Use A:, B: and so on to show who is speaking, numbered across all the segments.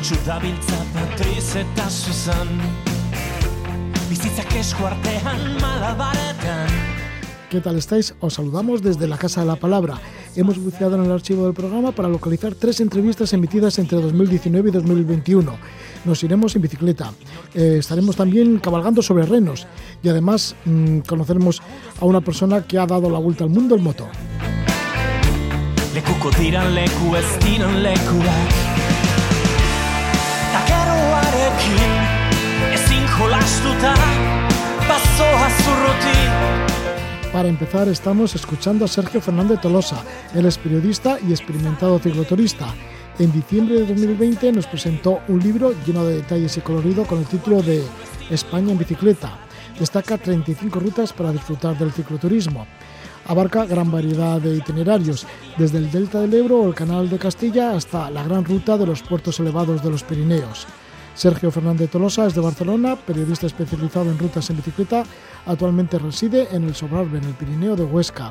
A: Zorion txudabiltza Patriz eta Susan Bizitzak esku artean malabaretan
B: ¿Qué tal estáis? Os saludamos desde la Casa de la Palabra. Hemos buceado en el archivo del programa para localizar tres entrevistas emitidas entre 2019 y 2021. Nos iremos en bicicleta. Eh, estaremos también cabalgando sobre renos y además mmm, conoceremos a una persona que ha dado la vuelta al mundo en moto. Para empezar, estamos escuchando a Sergio Fernández Tolosa. Él es periodista y experimentado cicloturista. En diciembre de 2020 nos presentó un libro lleno de detalles y colorido con el título de España en bicicleta. Destaca 35 rutas para disfrutar del cicloturismo. Abarca gran variedad de itinerarios, desde el Delta del Ebro o el Canal de Castilla hasta la gran ruta de los puertos elevados de los Pirineos. Sergio Fernández Tolosa es de Barcelona, periodista especializado en rutas en bicicleta, actualmente reside en el Sobrarbe, en el Pirineo de Huesca.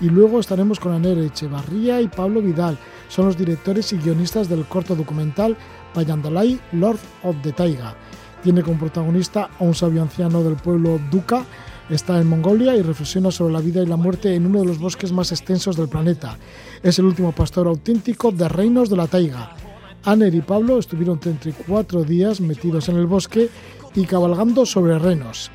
B: Y luego estaremos con Aner Echevarría y Pablo Vidal, son los directores y guionistas del corto documental Payandalay, Lord of the Taiga. Tiene como protagonista a un sabio anciano del pueblo Duca, está en Mongolia y reflexiona sobre la vida y la muerte en uno de los bosques más extensos del planeta. Es el último pastor auténtico de reinos de la taiga. Aner y Pablo estuvieron 34 días metidos en el bosque y cabalgando sobre renos.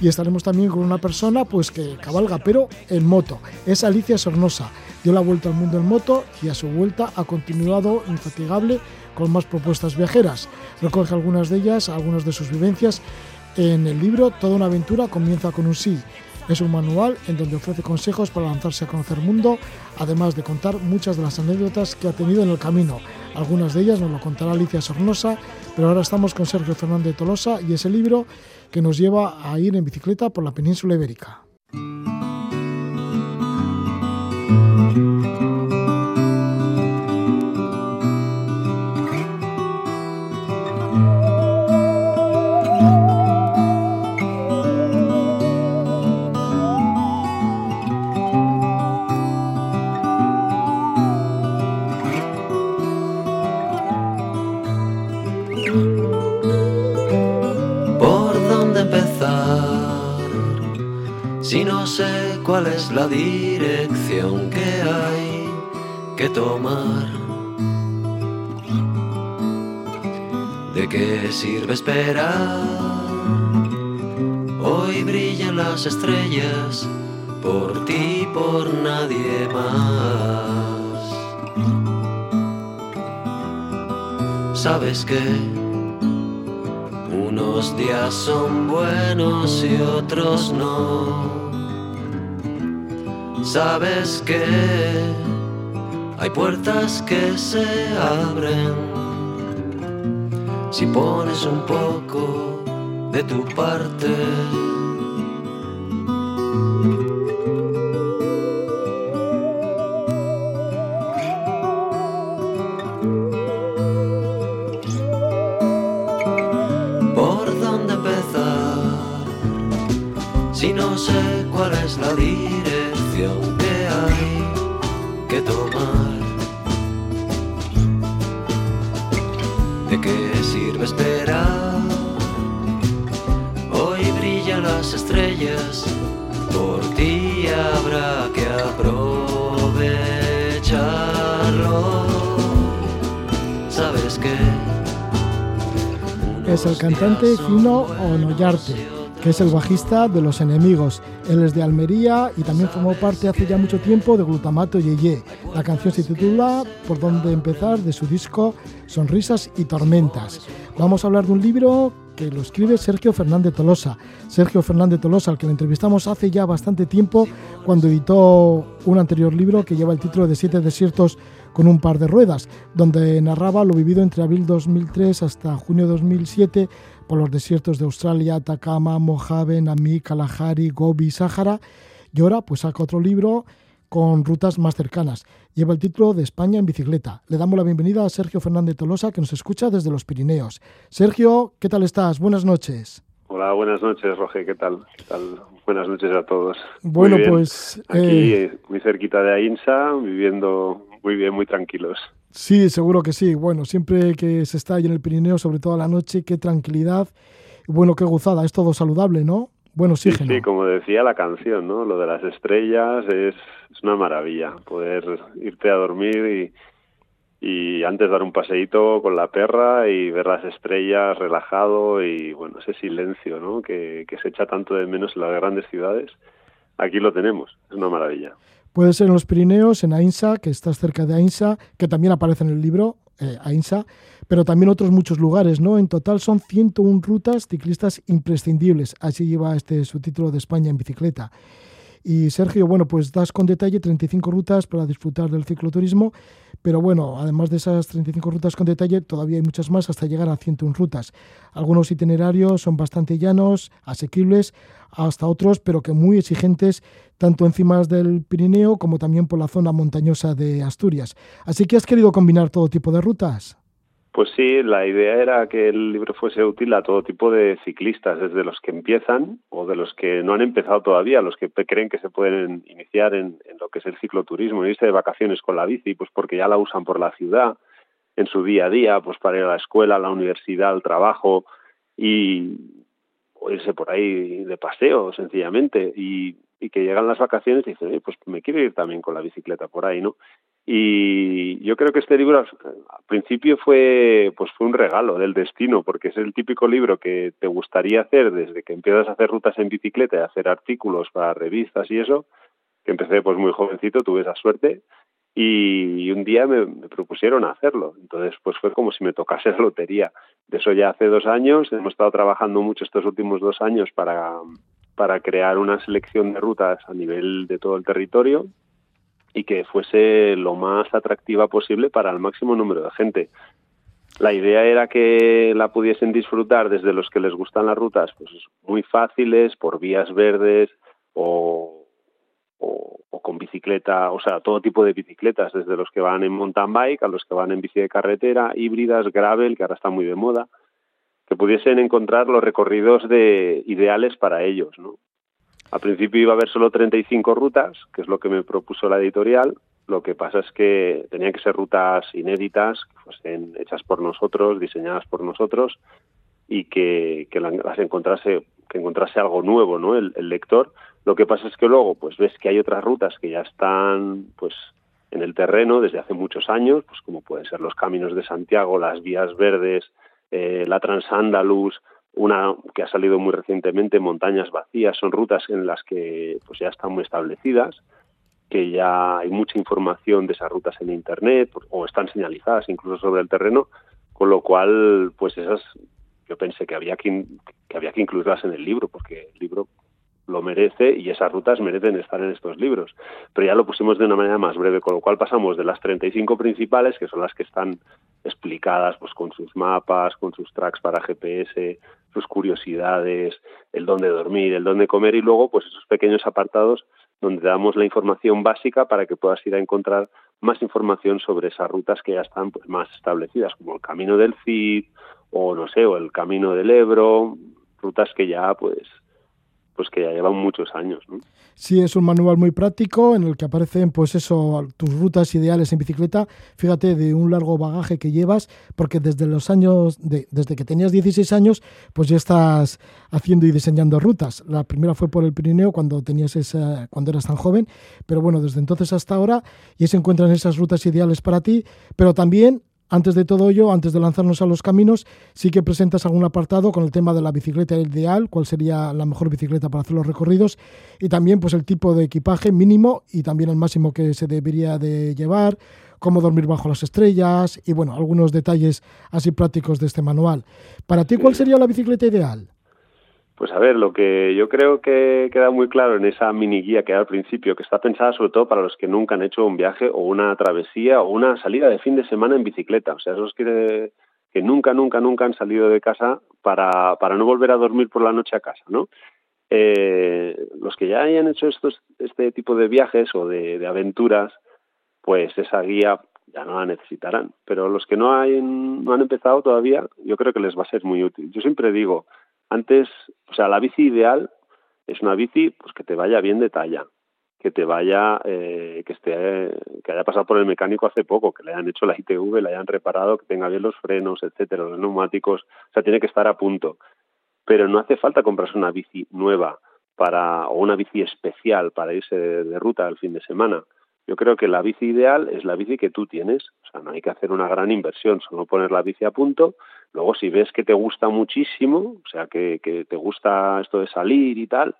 B: Y estaremos también con una persona pues que cabalga, pero en moto. Es Alicia Sornosa. Dio la vuelta al mundo en moto y a su vuelta ha continuado infatigable con más propuestas viajeras. Recoge algunas de ellas, algunas de sus vivencias en el libro Toda una aventura comienza con un sí. Es un manual en donde ofrece consejos para lanzarse a conocer el mundo, además de contar muchas de las anécdotas que ha tenido en el camino. Algunas de ellas nos lo contará Alicia Sornosa, pero ahora estamos con Sergio Fernández Tolosa y ese libro que nos lleva a ir en bicicleta por la península ibérica.
C: Cuál es la dirección que hay que tomar. ¿De qué sirve esperar? Hoy brillan las estrellas por ti y por nadie más. ¿Sabes que Unos días son buenos y otros no sabes que hay puertas que se abren si pones un poco de tu parte.
B: Cantante Fino Onoyarte que es el bajista de Los Enemigos. Él es de Almería y también formó parte hace ya mucho tiempo de Glutamato Yeye. La canción se titula Por dónde empezar de su disco Sonrisas y Tormentas. Vamos a hablar de un libro que lo escribe Sergio Fernández Tolosa. Sergio Fernández Tolosa, al que le entrevistamos hace ya bastante tiempo cuando editó un anterior libro que lleva el título de Siete desiertos con un par de ruedas, donde narraba lo vivido entre abril 2003 hasta junio 2007 por los desiertos de Australia, Atacama, Mojave, Namib, Kalahari, Gobi, Sáhara. Y ahora pues saca otro libro con rutas más cercanas. Lleva el título de España en bicicleta. Le damos la bienvenida a Sergio Fernández Tolosa, que nos escucha desde los Pirineos. Sergio, ¿qué tal estás? Buenas noches.
D: Hola, buenas noches, Roge, ¿qué tal? ¿Qué tal? Buenas noches a todos.
B: Bueno, pues...
D: Aquí, eh, muy cerquita de Ainsa, viviendo muy bien, muy tranquilos.
B: Sí, seguro que sí. Bueno, siempre que se está ahí en el Pirineo, sobre todo a la noche, qué tranquilidad. Bueno, qué gozada, es todo saludable, ¿no? Bueno,
D: sí, sí, como decía la canción, ¿no? Lo de las estrellas es, es una maravilla, poder irte a dormir y y antes dar un paseíto con la perra y ver las estrellas relajado y bueno, ese silencio ¿no? que, se echa tanto de menos en las grandes ciudades, aquí lo tenemos, es una maravilla.
B: Puede ser en los Pirineos, en Ainsa, que estás cerca de Ainsa, que también aparece en el libro, eh, Ainsa, pero también otros muchos lugares, ¿no? En total son 101 rutas ciclistas imprescindibles, así lleva este subtítulo de España en bicicleta. Y Sergio, bueno, pues das con detalle 35 rutas para disfrutar del cicloturismo, pero bueno, además de esas 35 rutas con detalle, todavía hay muchas más hasta llegar a 101 rutas. Algunos itinerarios son bastante llanos, asequibles, hasta otros, pero que muy exigentes, tanto encima del Pirineo como también por la zona montañosa de Asturias. Así que has querido combinar todo tipo de rutas.
D: Pues sí, la idea era que el libro fuese útil a todo tipo de ciclistas, desde los que empiezan o de los que no han empezado todavía, los que creen que se pueden iniciar en, lo que es el cicloturismo, irse de vacaciones con la bici, pues porque ya la usan por la ciudad, en su día a día, pues para ir a la escuela, a la universidad, al trabajo y o irse por ahí de paseo, sencillamente, y, que llegan las vacaciones y dicen, pues me quiero ir también con la bicicleta por ahí, ¿no? Y yo creo que este libro al principio fue pues fue un regalo del destino, porque es el típico libro que te gustaría hacer desde que empiezas a hacer rutas en bicicleta y hacer artículos para revistas y eso, que empecé pues muy jovencito, tuve esa suerte y un día me, propusieron hacerlo. Entonces pues fue como si me tocase la lotería. De eso ya hace dos años, hemos estado trabajando mucho estos últimos dos años para, para crear una selección de rutas a nivel de todo el territorio y que fuese lo más atractiva posible para el máximo número de gente. La idea era que la pudiesen disfrutar desde los que les gustan las rutas pues muy fáciles, por vías verdes o, con bicicleta, o sea, todo tipo de bicicletas, desde los que van en mountain bike a los que van en bici de carretera, híbridas, gravel, que ahora está muy de moda, que pudiesen encontrar los recorridos de ideales para ellos, ¿no? Al principio iba a haber solo 35 rutas, que es lo que me propuso la editorial. Lo que pasa es que tenían que ser rutas inéditas, que fuesen hechas por nosotros, diseñadas por nosotros y que, las encontrase, que encontrase algo nuevo, ¿no? El, lector. Lo que pasa es que luego, pues ves que hay otras rutas que ya están, pues en el terreno desde hace muchos años, pues como pueden ser los caminos de Santiago, las vías verdes, eh, la Transándalus, una que ha salido muy recientemente, Montañas Vacías, son rutas en las que pues ya están muy establecidas, que ya hay mucha información de esas rutas en Internet o están señalizadas incluso sobre el terreno, con lo cual pues esas yo pensé que había que, que había que incluirlas en el libro, porque el libro lo merece y esas rutas merecen estar en estos libros. Pero ya lo pusimos de una manera más breve, con lo cual pasamos de las 35 principales, que son las que están explicadas pues con sus mapas, con sus tracks para GPS, sus curiosidades, el dónde dormir, el dónde comer y luego pues esos pequeños apartados donde damos la información básica para que puedas ir a encontrar más información sobre esas rutas que ya están pues, más establecidas, como el camino del Cid o no sé, o el camino del Ebro, rutas que ya pues pues que ya llevan muchos años. ¿no?
B: Sí, es un manual muy práctico en el que aparecen, pues eso, tus rutas ideales en bicicleta. Fíjate de un largo bagaje que llevas, porque desde los años, de, desde que tenías 16 años, pues ya estás haciendo y diseñando rutas. La primera fue por el Pirineo cuando tenías esa, cuando eras tan joven, pero bueno, desde entonces hasta ahora ya se encuentran esas rutas ideales para ti, pero también antes de todo ello, antes de lanzarnos a los caminos, sí que presentas algún apartado con el tema de la bicicleta ideal, cuál sería la mejor bicicleta para hacer los recorridos y también pues el tipo de equipaje mínimo y también el máximo que se debería de llevar, cómo dormir bajo las estrellas y bueno, algunos detalles así prácticos de este manual. Para ti, ¿cuál sería la bicicleta ideal?
D: Pues a ver, lo que yo creo que queda muy claro en esa mini guía que hay al principio, que está pensada sobre todo para los que nunca han hecho un viaje o una travesía o una salida de fin de semana en bicicleta. O sea, esos que, nunca, nunca, nunca han salido de casa para, para no volver a dormir por la noche a casa, ¿no? Eh, los que ya hayan hecho estos, este tipo de viajes o de, de aventuras, pues esa guía ya no la necesitarán. Pero los que no, hay, no han empezado todavía, yo creo que les va a ser muy útil. Yo siempre digo, Antes, o sea, la bici ideal es una bici pues que te vaya bien de talla, que te vaya, eh, que esté, que haya pasado por el mecánico hace poco, que le hayan hecho la ITV, le hayan reparado, que tenga bien los frenos, etcétera, los neumáticos, o sea, tiene que estar a punto. Pero no hace falta comprarse una bici nueva para o una bici especial para irse de, ruta el fin de semana. Yo creo que la bici ideal es la bici que tú tienes, o sea, no hay que hacer una gran inversión, solo poner la bici a punto. Luego, si ves que te gusta muchísimo, o sea, que, que te gusta esto de salir y tal,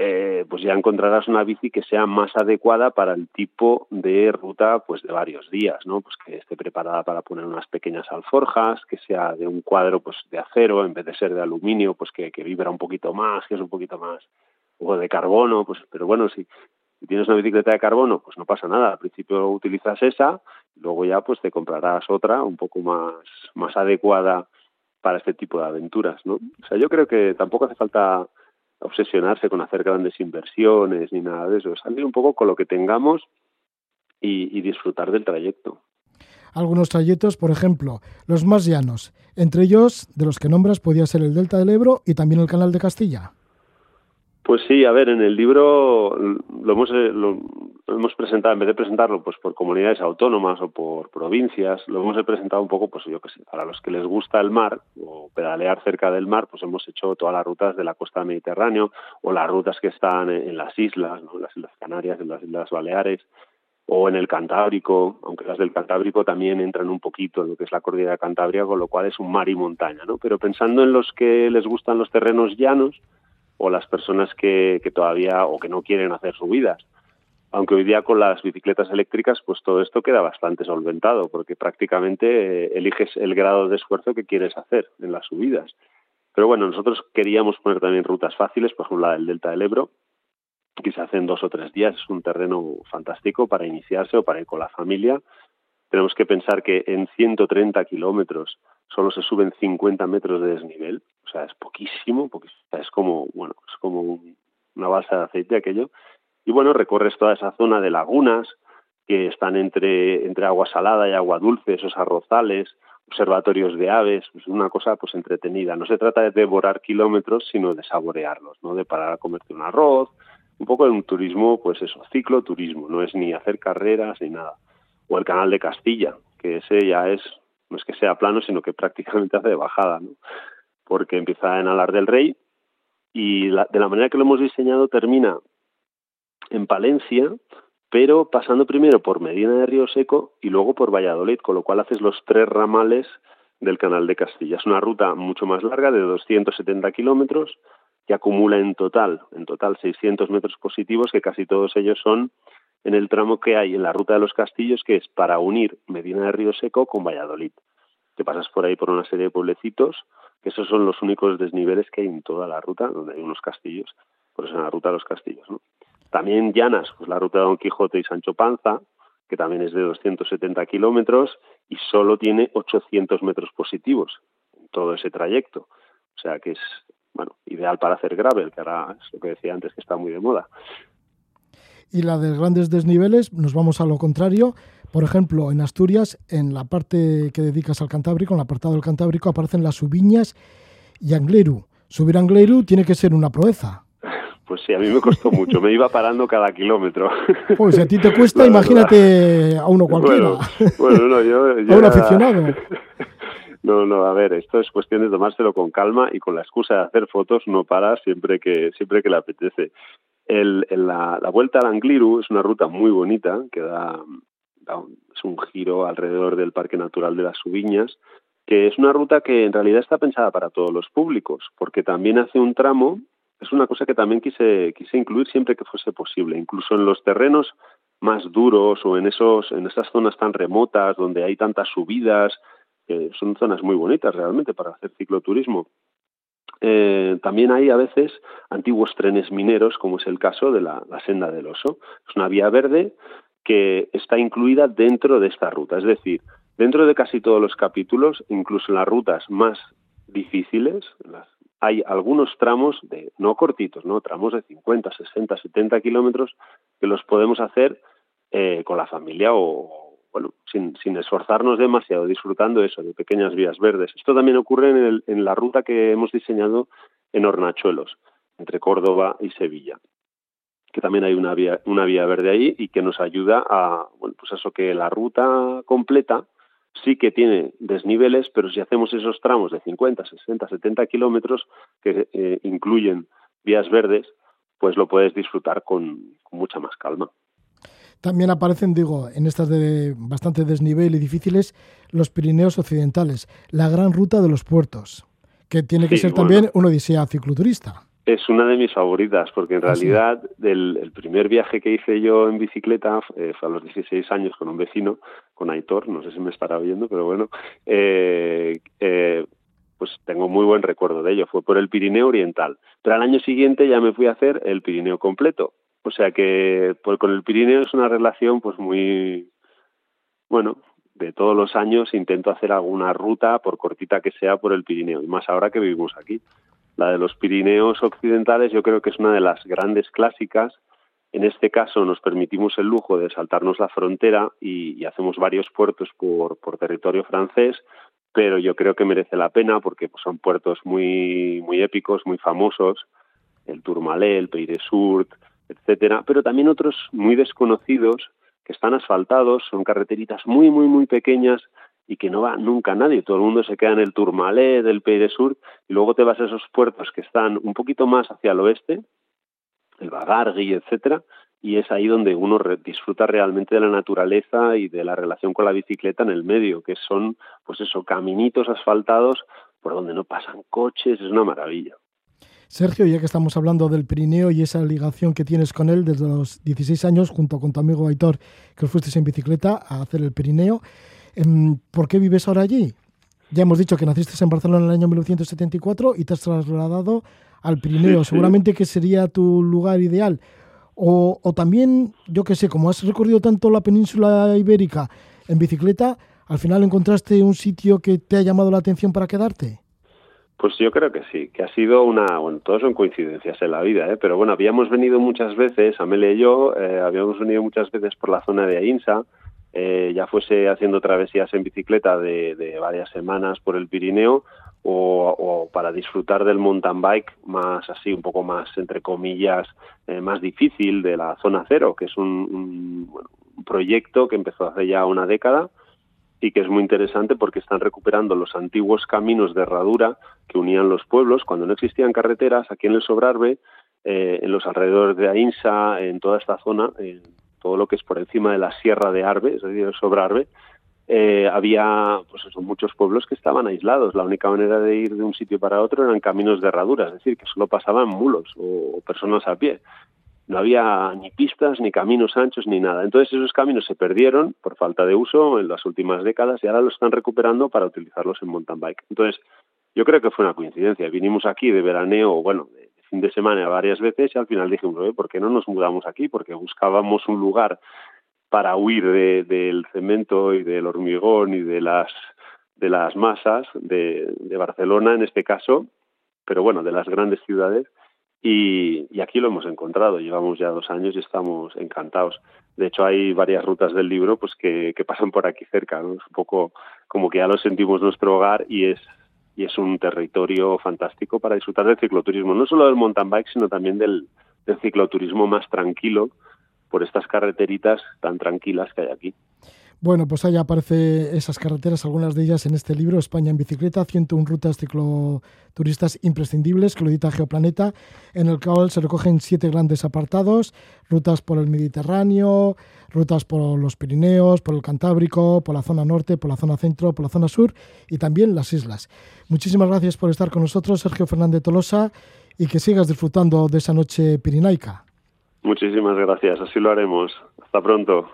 D: eh, pues ya encontrarás una bici que sea más adecuada para el tipo de ruta pues de varios días, ¿no? Pues que esté preparada para poner unas pequeñas alforjas, que sea de un cuadro pues de acero en vez de ser de aluminio, pues que, vibra un poquito más, que es un poquito más, o de carbono, pues pero bueno, si, si tienes una bicicleta de carbono, pues no pasa nada, al principio utilizas esa, luego ya pues te comprarás otra un poco más, más adecuada para este tipo de aventuras, ¿no? O sea, yo creo que tampoco hace falta obsesionarse con hacer grandes inversiones ni nada de eso, salir un poco con lo que tengamos y, disfrutar del trayecto.
B: Algunos trayectos, por ejemplo, los más llanos, entre ellos, de los que nombras, podía ser el Delta del Ebro y también el Canal de Castilla.
D: Pues sí, a ver, en el libro lo hemos, eh, lo, hemos presentado, en vez de presentarlo pues por comunidades autónomas o por provincias, lo hemos presentado un poco, pues yo que sé, para los que les gusta el mar o pedalear cerca del mar, pues hemos hecho todas las rutas de la costa del Mediterráneo o las rutas que están en, las islas, ¿no? las Islas Canarias, en las Islas Baleares o en el Cantábrico, aunque las del Cantábrico también entran un poquito en lo que es la cordillera Cantabria, con lo cual es un mar y montaña, ¿no? Pero pensando en los que les gustan los terrenos llanos, o las personas que, que todavía o que no quieren hacer subidas. Aunque hoy día con las bicicletas eléctricas, pues todo esto queda bastante solventado, porque prácticamente eh, eliges el grado de esfuerzo que quieres hacer en las subidas. Pero bueno, nosotros queríamos poner también rutas fáciles, por ejemplo la del Delta del Ebro, que se hacen dos o tres días, es un terreno fantástico para iniciarse o para ir con la familia. Tenemos que pensar que en 130 kilómetros solo se suben 50 metros de desnivel, o sea, es poquísimo, es como, bueno, es como una balsa de aceite aquello. Y bueno, recorres toda esa zona de lagunas que están entre, entre agua salada y agua dulce, esos arrozales, observatorios de aves, es una cosa pues entretenida. No se trata de devorar kilómetros, sino de saborearlos, ¿no? De parar a comerte un arroz, un poco de un turismo, pues eso, cicloturismo, no es ni hacer carreras ni nada. O el canal de Castilla, que ese ya es no es que sea plano, sino que prácticamente hace de bajada, ¿no? Porque empieza en Alar del Rey y de la manera que lo hemos diseñado termina en Palencia, pero pasando primero por Medina de Río Seco y luego por Valladolid, con lo cual haces los tres ramales del Canal de Castilla. Es una ruta mucho más larga, de 270 kilómetros, que acumula en total, en total 600 metros positivos, que casi todos ellos son en el tramo que hay en la ruta de los castillos, que es para unir Medina de Río Seco con Valladolid. Te pasas por ahí por una serie de pueblecitos, que esos son los únicos desniveles que hay en toda la ruta, donde hay unos castillos, por eso en la ruta de los castillos. ¿no? También llanas, pues la ruta de Don Quijote y Sancho Panza, que también es de 270 kilómetros y solo tiene 800 metros positivos en todo ese trayecto. O sea que es bueno ideal para hacer gravel, que ahora es lo que decía antes que está muy de moda
B: y la de grandes desniveles nos vamos a lo contrario. Por ejemplo, en Asturias, en la parte que dedicas al Cantábrico, en el apartado del Cantábrico, aparecen las Subiñas y Angleru. Subir a Angleru tiene que ser una proeza.
D: Pues sí, a mí me costó mucho, me iba parando cada kilómetro.
B: Pues si a ti te cuesta, imagínate a uno cualquiera.
D: Bueno, no, yo,
B: a un aficionado.
D: No, no, a ver, esto es cuestión de tomárselo con calma y con la excusa de hacer fotos no para siempre que siempre que le apetece. El, la, vuelta al Angliru es una ruta muy bonita que da, es un giro alrededor del Parque Natural de las Subiñas, que es una ruta que en realidad está pensada para todos los públicos, porque también hace un tramo, es una cosa que también quise, quise incluir siempre que fuese posible, incluso en los terrenos más duros o en esos en esas zonas tan remotas donde hay tantas subidas, que son zonas muy bonitas realmente para hacer cicloturismo eh, también hay a veces antiguos trenes mineros, como es el caso de la, senda del oso. Es una vía verde que está incluida dentro de esta ruta. Es decir, dentro de casi todos los capítulos, incluso en las rutas más difíciles, hay algunos tramos de no cortitos, no tramos de 50, 60, 70 kilómetros que los podemos hacer eh, con la familia o, bueno, sin, sin esforzarnos demasiado, disfrutando eso, de pequeñas vías verdes. Esto también ocurre en, el, en la ruta que hemos diseñado en Hornachuelos, entre Córdoba y Sevilla que también hay una vía, una vía verde ahí y que nos ayuda a, bueno, pues eso que la ruta completa sí que tiene desniveles, pero si hacemos esos tramos de 50, 60, 70 kilómetros que eh, incluyen vías verdes, pues lo puedes disfrutar con, mucha más calma.
B: También aparecen, digo, en estas de bastante desnivel y difíciles, los Pirineos Occidentales, la gran ruta de los puertos, que tiene que ser también una odisea cicloturista.
D: Es una de mis favoritas, porque en ah, realidad el primer viaje que hice yo en bicicleta eh, fue a los 16 años con un vecino, con Aitor, no sé si me estará viendo, pero bueno, eh, eh, pues tengo muy buen recuerdo de ello. Fue por el Pirineo Oriental. Pero al año siguiente ya me fui a hacer el Pirineo completo. O sea que pues, con el Pirineo es una relación pues muy, bueno, de todos los años intento hacer alguna ruta, por cortita que sea, por el Pirineo. Y más ahora que vivimos aquí. La de los Pirineos occidentales yo creo que es una de las grandes clásicas. En este caso nos permitimos el lujo de saltarnos la frontera y, hacemos varios puertos por, territorio francés pero yo creo que merece la pena porque pues, son puertos muy, muy épicos, muy famosos, el Tourmalet, el Pays de Sourt, etcétera, pero también otros muy desconocidos que están asfaltados, son carreteritas muy, muy, muy pequeñas y que no va nunca nadie. Todo el mundo se queda en el Tourmalet, del de Sourt, y luego te vas a esos puertos que están un poquito más hacia el oeste, el Bagargui, etcétera, y es ahí donde uno disfruta realmente de la naturaleza y de la relación con la bicicleta en el medio, que son, pues eso, caminitos asfaltados por donde no pasan coches, es una maravilla.
B: Sergio, ya que estamos hablando del Pirineo y esa ligación que tienes con él desde los 16 años, junto con tu amigo Aitor, que os fuisteis en bicicleta a hacer el Pirineo, ¿por qué vives ahora allí? Ya hemos dicho que naciste en Barcelona en el año 1974 y te has trasladado al Pirineo. Seguramente que sería tu lugar ideal. O, o también, yo qué sé, como has recorrido tanto la península ibérica en bicicleta, ¿al final encontraste un sitio que te ha llamado la atención para quedarte?
D: Pues yo creo que sí, que ha sido una, bueno, todos son coincidencias en la vida, ¿eh? pero bueno, habíamos venido muchas veces, Amelia y yo, eh, habíamos venido muchas veces por la zona de Ainsa, eh, ya fuese haciendo travesías en bicicleta de, de varias semanas por el Pirineo o, para disfrutar del mountain bike más así, un poco más, entre comillas, eh, más difícil de la zona cero, que es un, proyecto que empezó hace ya una década y que es muy interesante porque están recuperando los antiguos caminos de herradura que unían los pueblos cuando no existían carreteras aquí en el Sobrarbe, eh, en los alrededores de Ainsa, en toda esta zona, en todo lo que es por encima de la Sierra de Arbe, es decir, el Sobrarbe, eh, había pues muchos pueblos que estaban aislados. La única manera de ir de un sitio para otro eran caminos de herradura, es decir, que solo pasaban mulos o, personas a pie. No había ni pistas, ni caminos anchos, ni nada. Entonces esos caminos se perdieron por falta de uso en las últimas décadas y ahora los están recuperando para utilizarlos en mountain bike. Entonces yo creo que fue una coincidencia. Vinimos aquí de veraneo, bueno, de fin de semana varias veces y al final dijimos, ¿por qué no nos mudamos aquí? Porque buscábamos un lugar para huir de, del cemento y del hormigón y de las de las masas de, de, Barcelona en este caso, pero bueno, de las grandes ciudades. Y, aquí lo hemos encontrado. Llevamos ya dos años y estamos encantados. De hecho, hay varias rutas del libro pues que, que pasan por aquí cerca. Es un poco como que ya lo sentimos nuestro hogar y es y es un territorio fantástico para disfrutar del cicloturismo, no solo del mountain bike, sino también del, cicloturismo más tranquilo, por estas carreteritas tan tranquilas que hay aquí.
B: Bueno, pues ahí aparece esas carreteras, algunas de ellas en este libro, España en bicicleta, 101 rutas cicloturistas imprescindibles, que lo edita Geoplaneta, en el cual se recogen siete grandes apartados, rutas por el Mediterráneo, rutas por los Pirineos, por el Cantábrico, por la zona norte, por la zona centro, por la zona sur y también las islas. Muchísimas gracias por estar con nosotros, Sergio Fernández Tolosa, y que sigas disfrutando de esa noche pirinaica.
D: Muchísimas gracias, así lo haremos. Hasta pronto.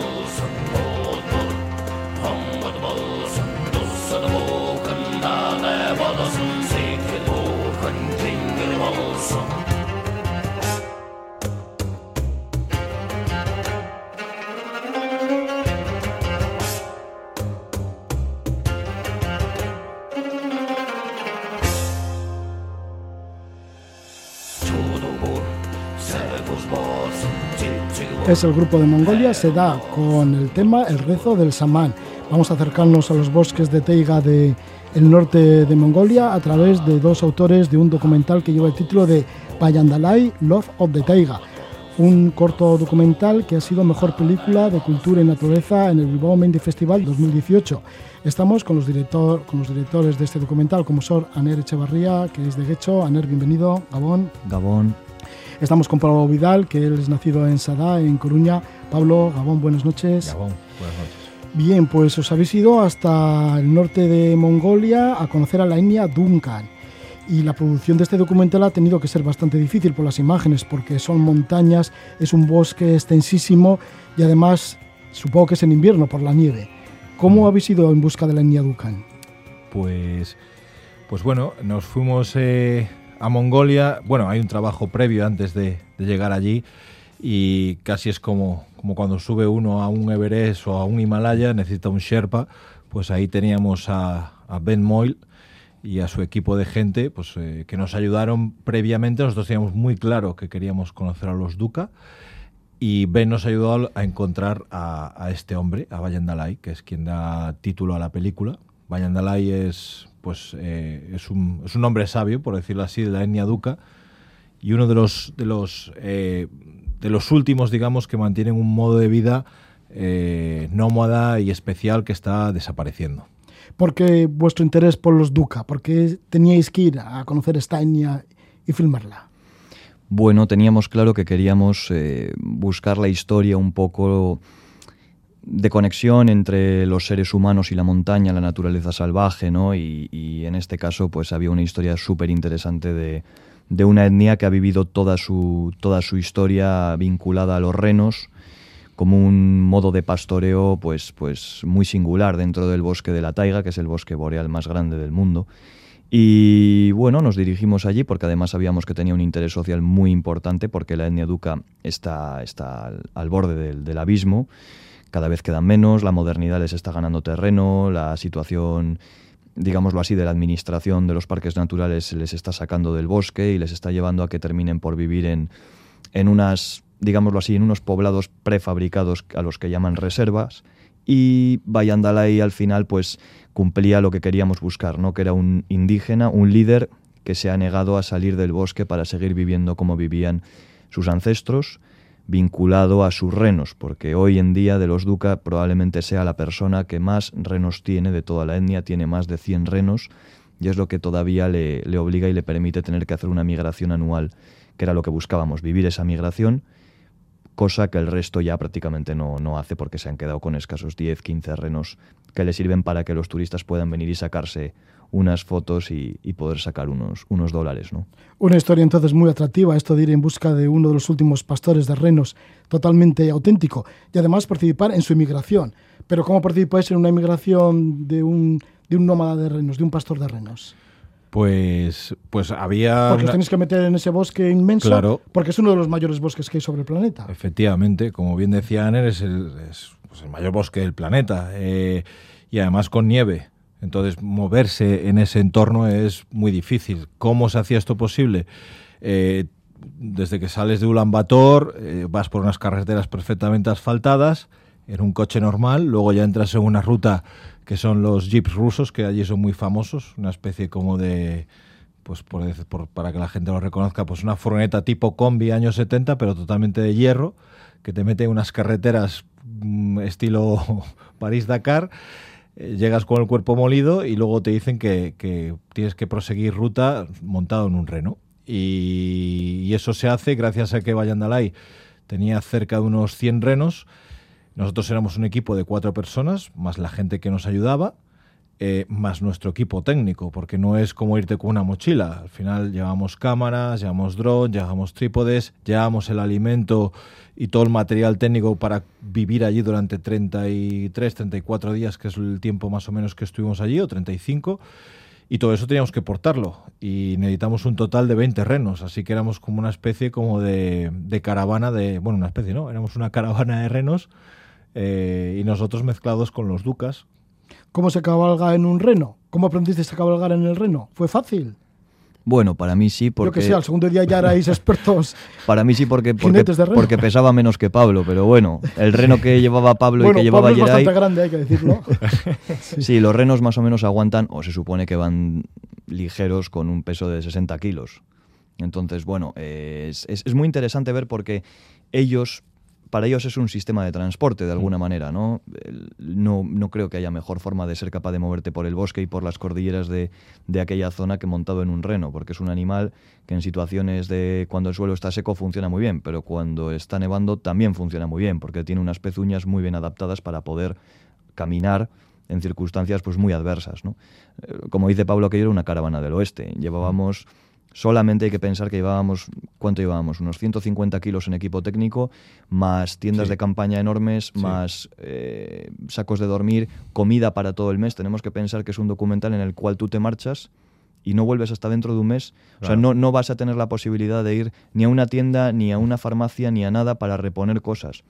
B: souls es el grupo de Mongolia, se da con el tema El rezo del samán. Vamos a acercarnos a los bosques de taiga del norte de Mongolia a través de dos autores de un documental que lleva el título de Payandalai, Love of the Taiga, un corto documental que ha sido mejor película de cultura y naturaleza en el Bilbao Mendy Festival 2018. Estamos con los, director, con los directores de este documental, como son Aner Echevarría, que es de Guecho. Aner, bienvenido. Gabón.
E: Gabón.
B: Estamos con Pablo Vidal, que él es nacido en Sadá, en Coruña. Pablo, Gabón, buenas noches.
F: Gabón, buenas noches.
B: Bien, pues os habéis ido hasta el norte de Mongolia a conocer a la etnia Duncan. Y la producción de este documental ha tenido que ser bastante difícil por las imágenes, porque son montañas, es un bosque extensísimo y además supongo que es en invierno por la nieve. ¿Cómo habéis ido en busca de la etnia Duncan?
F: Pues, pues bueno, nos fuimos eh, a Mongolia. Bueno, hay un trabajo previo antes de, llegar allí y casi es como, como cuando sube uno a un Everest o a un Himalaya, necesita un Sherpa. Pues ahí teníamos a, Ben Moyle y a su equipo de gente pues, eh, que nos ayudaron previamente. Nosotros teníamos muy claro que queríamos conocer a los Duca y Ben nos ayudó a encontrar a, este hombre, a Vayan Dalai, que es quien da título a la película. Vayan Dalai es pues eh, es, un, es, un, hombre sabio, por decirlo así, de la etnia duca, y uno de los, de los, eh, de los últimos, digamos, que mantienen un modo de vida eh, nómada y especial que está desapareciendo.
B: ¿Por qué vuestro interés por los duca? ¿Por qué teníais que ir a conocer esta etnia y filmarla?
E: Bueno, teníamos claro que queríamos buscar la historia un poco de conexión entre los seres humanos y la montaña, la naturaleza salvaje, ¿no? Y, en este caso, pues había una historia súper interesante de, de, una etnia que ha vivido toda su, toda su historia vinculada a los renos, como un modo de pastoreo pues, pues muy singular dentro del bosque de la taiga, que es el bosque boreal más grande del mundo. Y bueno, nos dirigimos allí porque además sabíamos que tenía un interés social muy importante porque la etnia duca está, está al, borde del, del abismo cada vez quedan menos, la modernidad les está ganando terreno, la situación digámoslo así, de la administración de los parques naturales les está sacando del bosque y les está llevando a que terminen por vivir en, en unas, digámoslo así, en unos poblados prefabricados a los que llaman reservas. Y Bayandalay al final pues cumplía lo que queríamos buscar, ¿no? que era un indígena, un líder que se ha negado a salir del bosque para seguir viviendo como vivían sus ancestros vinculado a sus renos, porque hoy en día de los Duca probablemente sea la persona que más renos tiene de toda la etnia, tiene más de 100 renos, y es lo que todavía le, le obliga y le permite tener que hacer una migración anual, que era lo que buscábamos, vivir esa migración, cosa que el resto ya prácticamente no, no hace porque se han quedado con escasos 10, 15 renos que le sirven para que los turistas puedan venir y sacarse unas fotos y, poder sacar unos, unos dólares. ¿no?
B: Una historia entonces muy atractiva, esto de ir en busca de uno de los últimos pastores de renos, totalmente auténtico, y además participar en su inmigración. Pero ¿cómo participáis en una inmigración de un, de un nómada de renos, de un pastor de renos?
F: Pues, pues había.
B: Porque os tenéis que meter en ese bosque inmenso.
F: Claro.
B: Porque es uno de los mayores bosques que hay sobre el planeta.
F: Efectivamente, como bien decía Aner, es el, pues el mayor bosque del planeta. Eh, y además con nieve. Entonces, moverse en ese entorno es muy difícil. ¿Cómo se hacía esto posible? Eh, desde que sales de Ulan Bator, eh, vas por unas carreteras perfectamente asfaltadas, en un coche normal, luego ya entras en una ruta que son los jeeps rusos, que allí son muy famosos, una especie como de, pues por, para que la gente lo reconozca, pues una furgoneta tipo combi años 70, pero totalmente de hierro, que te mete en unas carreteras mm, estilo París-Dakar eh, llegas con el cuerpo molido y luego te dicen que, tienes que proseguir ruta montado en un reno. Y, eso se hace gracias a que Vallandalay tenía cerca de unos 100 renos. Nosotros éramos un equipo de cuatro personas, más la gente que nos ayudaba, eh, más nuestro equipo técnico, porque no es como irte con una mochila. Al final llevamos cámaras, llevamos drones, llevamos trípodes, llevamos el alimento y todo el material técnico para vivir allí durante 33, 34 días, que es el tiempo más o menos que estuvimos allí, o 35. Y todo eso teníamos que portarlo. Y necesitamos un total de 20 renos. Así que éramos como una especie como de, caravana de... Bueno, una especie, ¿no? Éramos una caravana de renos eh, y nosotros mezclados con los ducas.
B: ¿Cómo se cabalga en un reno? ¿Cómo aprendiste a cabalgar en el reno? ¿Fue fácil?
E: Bueno, para mí sí,
B: Yo
E: porque
B: que sé, al segundo día ya erais expertos.
E: para mí sí porque porque,
B: de reno.
E: porque pesaba menos que Pablo, pero bueno, el reno que llevaba Pablo y
B: bueno,
E: que llevaba
B: Pablo es bastante grande, hay que decirlo.
E: sí, los renos más o menos aguantan o se supone que van ligeros con un peso de 60 kilos. Entonces, bueno, es, es- es muy interesante ver porque ellos, para ellos es un sistema de transporte de alguna manera, ¿no? No, no creo que haya mejor forma de ser capaz de moverte por el bosque y por las cordilleras de, de aquella zona que montado en un reno, porque es un animal que en situaciones de cuando el suelo está seco funciona muy bien, pero cuando está nevando también funciona muy bien, porque tiene unas pezuñas muy bien adaptadas para poder caminar en circunstancias pues muy adversas. ¿no? Eh, Como dice Pablo, aquello era una caravana del oeste. Llevábamos, solamente hay que pensar que llevábamos, ¿cuánto llevábamos? Unos 150 kilos en equipo técnico, más tiendas
F: Sí.
E: de campaña enormes,
F: Sí.
E: más eh, sacos de dormir, comida para todo el mes. Tenemos que pensar que es un documental en el cual tú te marchas y no vuelves hasta dentro de un mes. O sea, no, no vas a tener la posibilidad de ir ni a una tienda, ni a una farmacia, ni a nada para reponer cosas.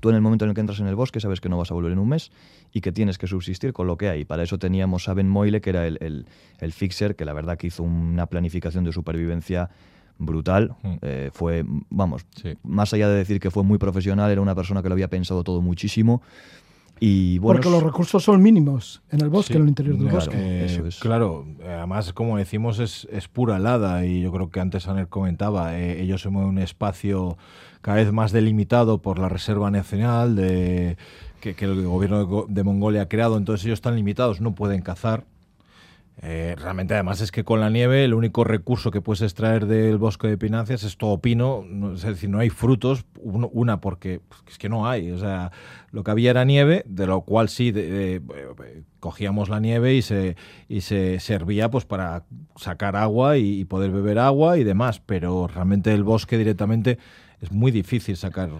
E: Tú en el momento en el que entras en el bosque sabes que no vas a volver en un mes y que tienes que subsistir con lo que hay. Para eso teníamos a Ben Moyle, que era el, el- el fixer, que la verdad que hizo una planificación de supervivencia brutal.
F: Mm.
E: Eh, fue, vamos,
F: Sí.
E: más allá de decir que fue muy profesional, era una persona que lo había pensado todo muchísimo. Y bueno,
B: porque los recursos son mínimos en el bosque,
F: Sí,
B: en el interior del
F: claro,
B: bosque.
F: eh,
E: eso es.
F: Claro, además, como decimos, es, es pura helada y yo creo que antes Aner comentaba, eh, ellos se mueven en un espacio cada vez más delimitado por la Reserva Nacional de, que, que el gobierno de, de Mongolia ha creado, entonces ellos están limitados, no pueden cazar. Eh, realmente, además, es que con la nieve el único recurso que puedes extraer del bosque de Pinancias es todo pino, no- es decir, no hay frutos, uno- una porque es que no hay, o sea, lo que había era nieve, de lo cual sí eh, cogíamos la nieve y se, y se servía pues para sacar agua y, y poder beber agua y demás, pero realmente el bosque directamente es muy difícil sacar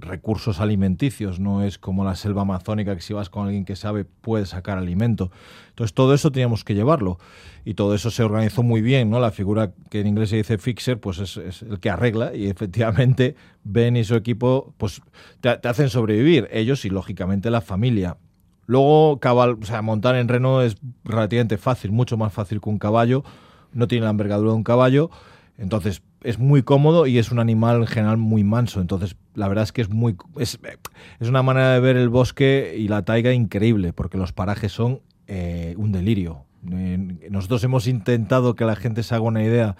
F: recursos alimenticios, no es como la selva amazónica que si vas con alguien que sabe puede sacar alimento. Entonces todo eso teníamos que llevarlo y todo eso se organizó muy bien, ¿no? La figura que en inglés se dice fixer, pues es, el que arregla y efectivamente Ben y su equipo pues te, te hacen sobrevivir, ellos y lógicamente la familia. Luego, cabal, o sea, montar en reno es relativamente fácil, mucho más fácil que un caballo. No tiene la envergadura de un caballo. Entonces, es muy cómodo y es un animal en general muy manso. Entonces, la verdad es que es muy. Es, es una manera de ver el bosque y la taiga increíble, porque los parajes son eh, un delirio. Nosotros hemos intentado que la gente se haga una idea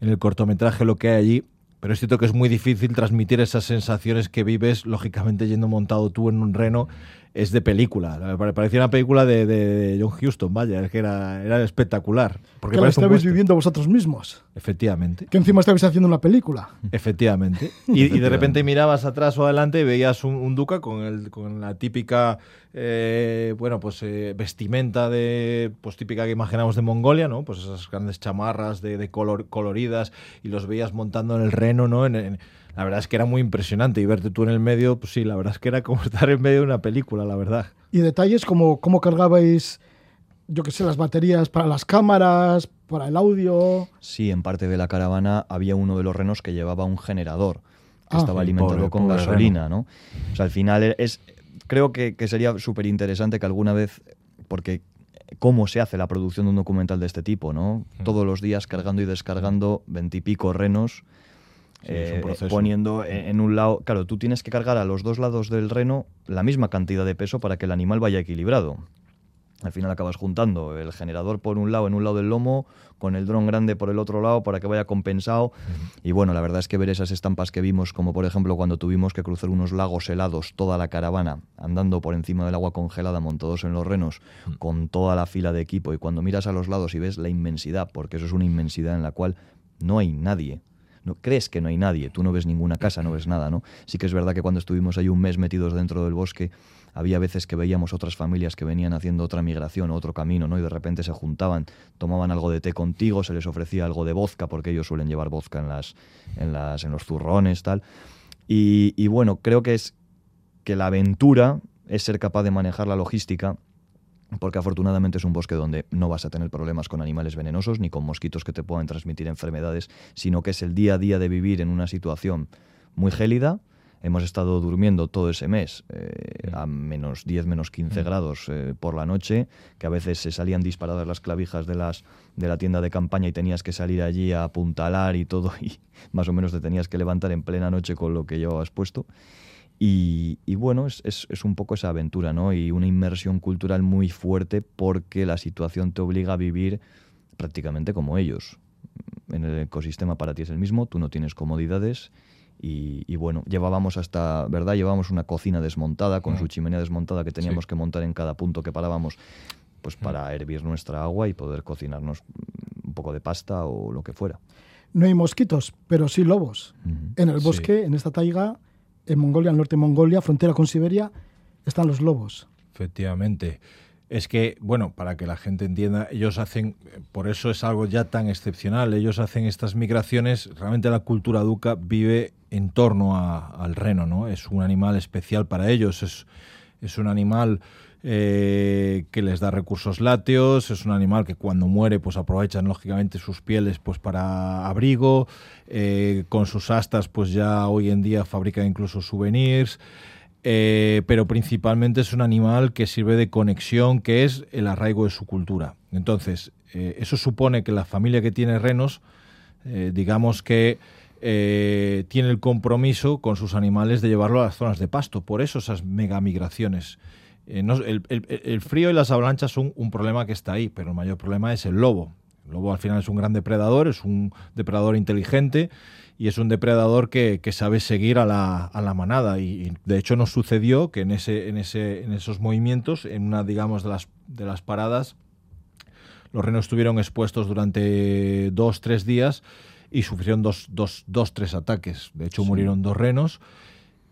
F: en el cortometraje lo que hay allí, pero es cierto que es muy difícil transmitir esas sensaciones que vives, lógicamente, yendo montado tú en un reno. Es de película. Pare- Parecía una película de, de- John Huston, vaya, es que era, era espectacular. Porque
B: que la estabais
F: western.
B: viviendo vosotros mismos.
F: Efectivamente.
B: Que encima estabais haciendo una película.
F: Efectivamente. Y, y de repente mirabas atrás o adelante y veías un, un duca con, el, con la típica, eh, bueno, pues eh, vestimenta de, pues típica que imaginamos de Mongolia, ¿no? Pues esas grandes chamarras de, de color, coloridas y los veías montando en el reno, ¿no? En- en- la verdad es que era muy impresionante y verte tú en el medio, pues sí, la verdad es que era como estar en medio de una película, la verdad.
B: Y detalles como cómo cargabais, yo que sé, las baterías para las cámaras, para el audio.
E: Sí, en parte de la caravana había uno de los renos que llevaba un generador que
B: Ah,
E: estaba alimentado
F: pobre-
E: con
F: pobre
E: gasolina, ¿no? O sea, al final es creo que, que sería súper interesante que alguna vez porque cómo se hace la producción de un documental de este tipo, ¿no?
F: Mm.
E: Todos los días cargando y descargando veintipico renos.
F: Sí,
E: eh, poniendo en, en un lado, claro, tú tienes que cargar a los dos lados del reno la misma cantidad de peso para que el animal vaya equilibrado. Al final acabas juntando el generador por un lado, en un lado del lomo, con el dron grande por el otro lado para que vaya compensado. Y bueno, la verdad es que ver esas estampas que vimos, como por ejemplo cuando tuvimos que cruzar unos lagos helados, toda la caravana, andando por encima del agua congelada, montados en los renos, con toda la fila de equipo, y cuando miras a los lados y ves la inmensidad, porque eso es una inmensidad en la cual no hay nadie. No, crees que no hay nadie, tú no ves ninguna casa, no ves nada, ¿no? Sí que es verdad que cuando estuvimos ahí un mes metidos dentro del bosque, había veces que veíamos otras familias que venían haciendo otra migración o otro camino, ¿no? Y de repente se juntaban, tomaban algo de té contigo, se les ofrecía algo de vodka, porque ellos suelen llevar vodka en, las, en, las, en los zurrones, tal. Y, y bueno, creo que es que la aventura es ser capaz de manejar la logística porque afortunadamente es un bosque donde no vas a tener problemas con animales venenosos ni con mosquitos que te puedan transmitir enfermedades, sino que es el día a día de vivir en una situación muy gélida, hemos estado durmiendo todo ese mes eh, a menos 10, menos 15 grados eh, por la noche, que a veces se salían disparadas las clavijas de, las, de la tienda de campaña y tenías que salir allí a apuntalar y todo, y más o menos te tenías que levantar en plena noche con lo que llevabas puesto. Y, y bueno, es, es, es, un poco esa aventura, ¿no? Y una inmersión cultural muy fuerte porque la situación te obliga a vivir prácticamente como ellos. En el ecosistema para ti es el mismo, tú no tienes comodidades y, y, bueno, llevábamos hasta, ¿verdad? Llevábamos una cocina desmontada con su chimenea desmontada que teníamos sí. que montar en cada punto que parábamos, pues para hervir nuestra agua y poder cocinarnos un poco de pasta o lo que fuera.
B: No hay mosquitos, pero sí lobos. Uh -huh. En el bosque, sí. en esta taiga, en Mongolia, al norte de Mongolia, frontera con Siberia, están los lobos.
F: Efectivamente. Es que, bueno, para que la gente entienda, ellos hacen, por eso es algo ya tan excepcional, ellos hacen estas migraciones, realmente la cultura duca vive en torno a, al reno, ¿no? Es un animal especial para ellos, es, es un animal eh, que les da recursos lácteos, es un animal que cuando muere pues aprovechan lógicamente sus pieles pues para abrigo, eh, con sus astas pues ya hoy en día fabrican incluso souvenirs, eh, pero principalmente es un animal que sirve de conexión, que es el arraigo de su cultura. Entonces, eso supone que la familia que tiene renos, digamos que tiene el compromiso con sus animales de llevarlo a las zonas de pasto. Por eso esas megamigraciones. Eh, no, el, el, el, frío y las avalanchas son un problema que está ahí, pero el mayor problema es el lobo. El lobo al final es un gran depredador, es un depredador inteligente y es un depredador que, que sabe seguir a la, a la manada. Y, y, de hecho nos sucedió que en, ese, en, ese, en esos movimientos, en una digamos de las, de las paradas, los renos estuvieron expuestos durante dos, tres días y sufrieron dos, dos, dos tres ataques. De hecho, sí. murieron dos renos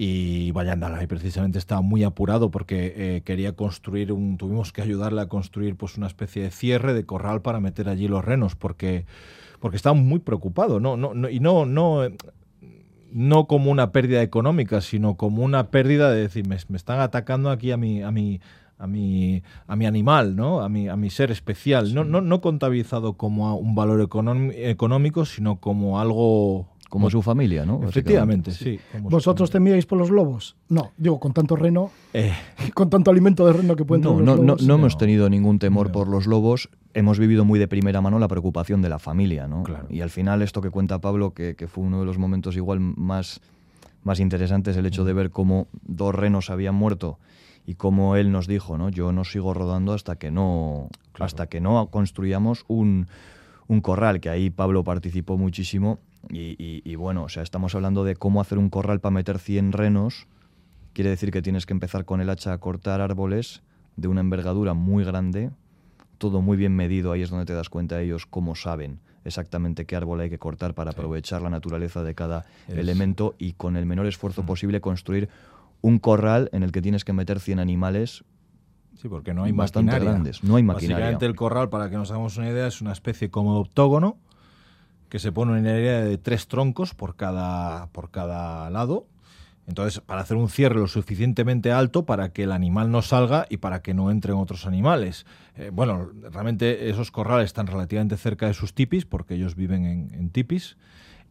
F: y Vallandalay precisamente estaba muy apurado porque eh, quería construir un tuvimos que ayudarle a construir pues una especie de cierre de corral para meter allí los renos porque porque estaba muy preocupado no no, no y no no no como una pérdida económica sino como una pérdida de decir me, me están atacando aquí a mi a mi a mi, a mi animal, ¿no? a, mi, a mi ser especial, sí. no, no, no contabilizado como un valor económico, sino como algo
E: como su familia, ¿no?
F: Efectivamente, sí.
B: ¿Vosotros temíais por los lobos? No, digo, con tanto reno, eh. con tanto alimento de reno que pueden
E: no,
B: tener
E: no,
B: los lobos.
E: No, no, hemos tenido ningún temor por los lobos. Hemos vivido muy de primera mano la preocupación de la familia, ¿no?
F: Claro.
E: Y al final esto que cuenta Pablo, que, que, fue uno de los momentos igual más, más interesantes, el hecho de ver cómo dos renos habían muerto y cómo él nos dijo, ¿no? Yo no sigo rodando hasta que no, claro. hasta que no construyamos un, un corral, que ahí Pablo participó muchísimo y, y, y, bueno, o sea, estamos hablando de cómo hacer un corral para meter 100 renos. Quiere decir que tienes que empezar con el hacha a cortar árboles de una envergadura muy grande, todo muy bien medido. Ahí es donde te das cuenta ellos cómo saben exactamente qué árbol hay que cortar para sí. aprovechar la naturaleza de cada es... elemento y con el menor esfuerzo mm. posible construir un corral en el que tienes que meter 100 animales
F: Sí, porque no hay
E: bastante
F: maquinaria.
E: grandes. No hay maquinaria.
F: Básicamente el corral, para que nos hagamos una idea, es una especie como octógono que se pone una área de tres troncos por cada, por cada lado. Entonces, para hacer un cierre lo suficientemente alto para que el animal no salga y para que no entren otros animales. Eh, bueno, realmente esos corrales están relativamente cerca de sus tipis, porque ellos viven en, en tipis.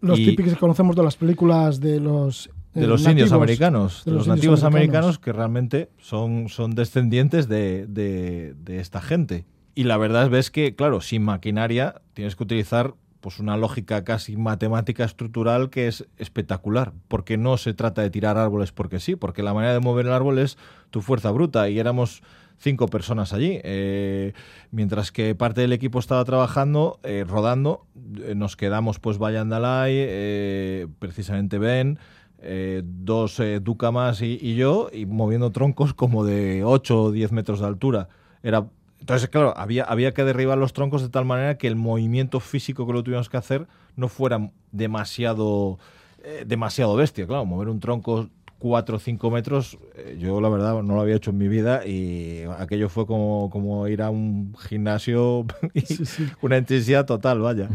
B: Los y... tipis que conocemos de las películas de los
F: de los nativos, indios americanos, de los, los nativos americanos. americanos. que realmente son, son descendientes de, de, de, esta gente. Y la verdad es ves que, claro, sin maquinaria tienes que utilizar pues una lógica casi matemática estructural que es espectacular, porque no se trata de tirar árboles porque sí, porque la manera de mover el árbol es tu fuerza bruta y éramos cinco personas allí, eh, mientras que parte del equipo estaba trabajando, eh, rodando, eh, nos quedamos pues Vallandalay, precisamente Ben, dos eh, Ducamas y, y, yo, y moviendo troncos como de 8 o 10 metros de altura. Era, entonces, claro, había, había que derribar los troncos de tal manera que el movimiento físico que lo tuvimos que hacer no fuera demasiado, eh, demasiado bestia. Claro, mover un tronco 4 o 5 metros, eh, yo la verdad no lo había hecho en mi vida y aquello fue como, como ir a un gimnasio y sí, sí. una intensidad total, vaya.